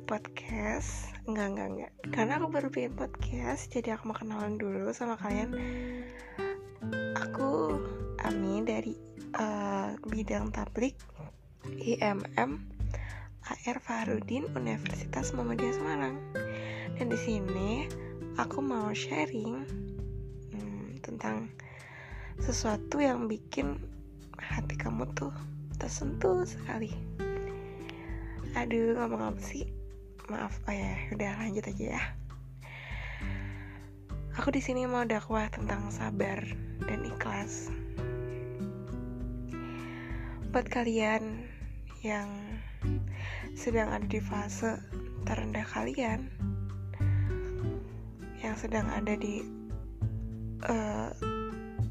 podcast. Enggak, enggak, enggak. Karena aku baru bikin podcast Jadi aku mau kenalan dulu sama kalian. Aku Ami dari uh, bidang tablik IMM AR Fahrudin Universitas Muhammadiyah Semarang. Dan di sini aku mau sharing hmm, tentang sesuatu yang bikin hati kamu tuh tersentuh sekali aduh ngomong apa sih maaf. Oh ya udah lanjut aja ya. Aku di sini mau dakwah tentang sabar dan ikhlas. Buat kalian yang sedang ada di fase terendah kalian yang sedang ada di uh,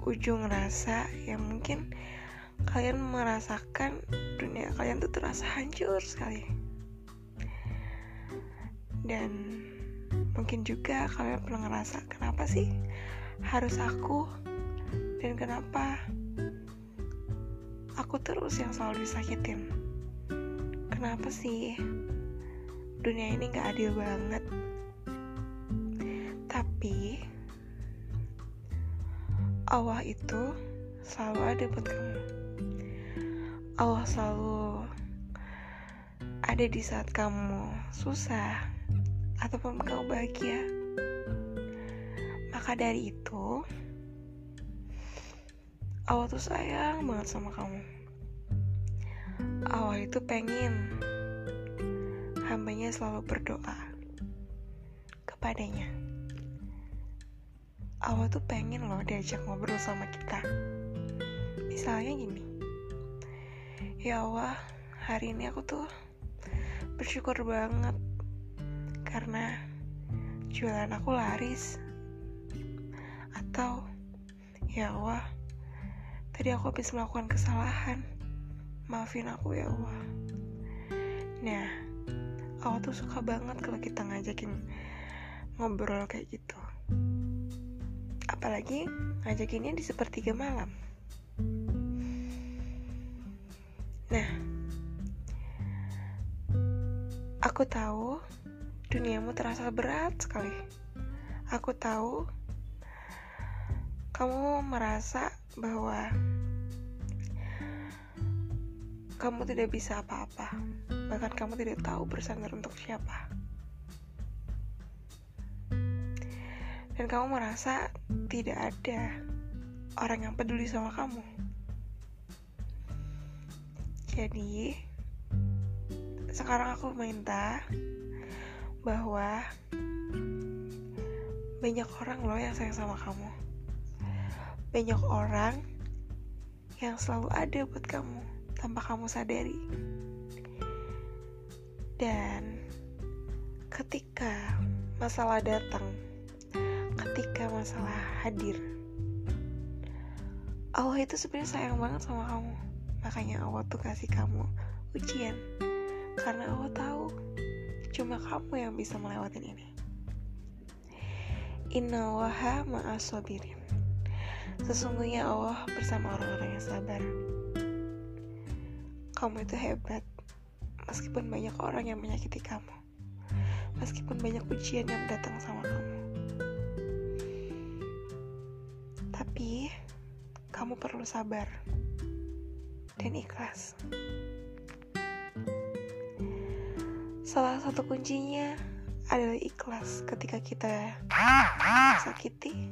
ujung rasa yang mungkin kalian merasakan dunia kalian tuh terasa hancur sekali. Dan mungkin juga kalian pernah ngerasa kenapa sih harus aku dan kenapa aku terus yang selalu disakitin? Kenapa sih dunia ini gak adil banget? Tapi Allah itu selalu ada buat kamu Allah selalu ada di saat kamu susah ataupun kamu bahagia. Maka dari itu, Allah tuh sayang banget sama kamu. Allah itu pengen hambanya selalu berdoa kepadanya. Allah tuh pengen loh diajak ngobrol sama kita. Misalnya gini, Ya Allah, hari ini aku tuh bersyukur banget karena jualan aku laris. Atau, ya Allah, tadi aku habis melakukan kesalahan. Maafin aku ya Allah. Nah, Allah tuh suka banget kalau kita ngajakin ngobrol kayak gitu. Apalagi ngajakinnya di sepertiga malam. Nah, aku tahu duniamu terasa berat sekali. Aku tahu kamu merasa bahwa kamu tidak bisa apa-apa, bahkan kamu tidak tahu bersandar untuk siapa. Dan kamu merasa tidak ada orang yang peduli sama kamu. Jadi, sekarang aku minta bahwa banyak orang loh yang sayang sama kamu. Banyak orang yang selalu ada buat kamu tanpa kamu sadari. Dan ketika masalah datang, ketika masalah hadir, Allah itu sebenarnya sayang banget sama kamu Makanya Allah tuh kasih kamu ujian. Karena Allah tahu Cuma kamu yang bisa melewatin ini. Inna waha ma'asobirin Sesungguhnya Allah bersama orang-orang yang sabar. Kamu itu hebat Meskipun banyak orang yang menyakiti kamu. Meskipun banyak ujian yang datang sama kamu. Tapi Kamu perlu sabar dan ikhlas. Salah satu kuncinya adalah ikhlas ketika kita sakiti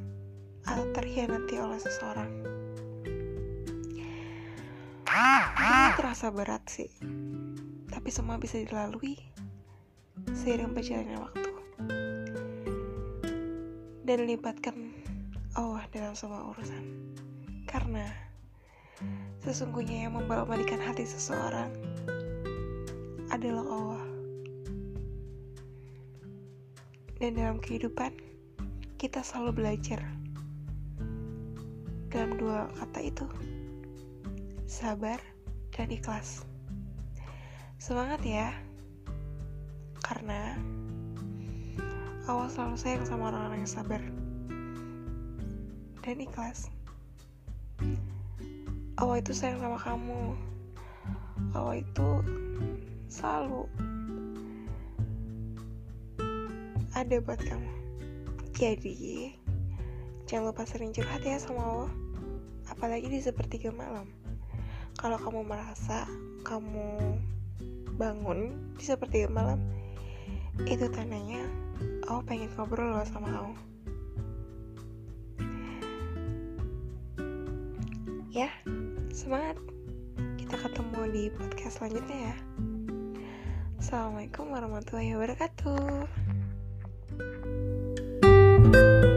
atau terhianati oleh seseorang. Ini terasa berat sih, tapi semua bisa dilalui seiring berjalannya waktu. Dan libatkan Allah dalam semua urusan. Karena Sesungguhnya yang membalikkan hati seseorang adalah Allah. Dan dalam kehidupan, kita selalu belajar. Dalam dua kata itu, sabar dan ikhlas. Semangat ya, karena Allah selalu sayang sama orang-orang yang sabar dan ikhlas. Allah itu sayang sama kamu Allah itu selalu ada buat kamu. Jadi, jangan lupa sering curhat ya sama Allah. Apalagi di sepertiga malam. Kalau kamu merasa kamu bangun di sepertiga malam, itu tandanya Allah pengen ngobrol loh sama kamu. ya semangat. Kita ketemu di podcast selanjutnya ya. Assalamualaikum warahmatullahi wabarakatuh. thank you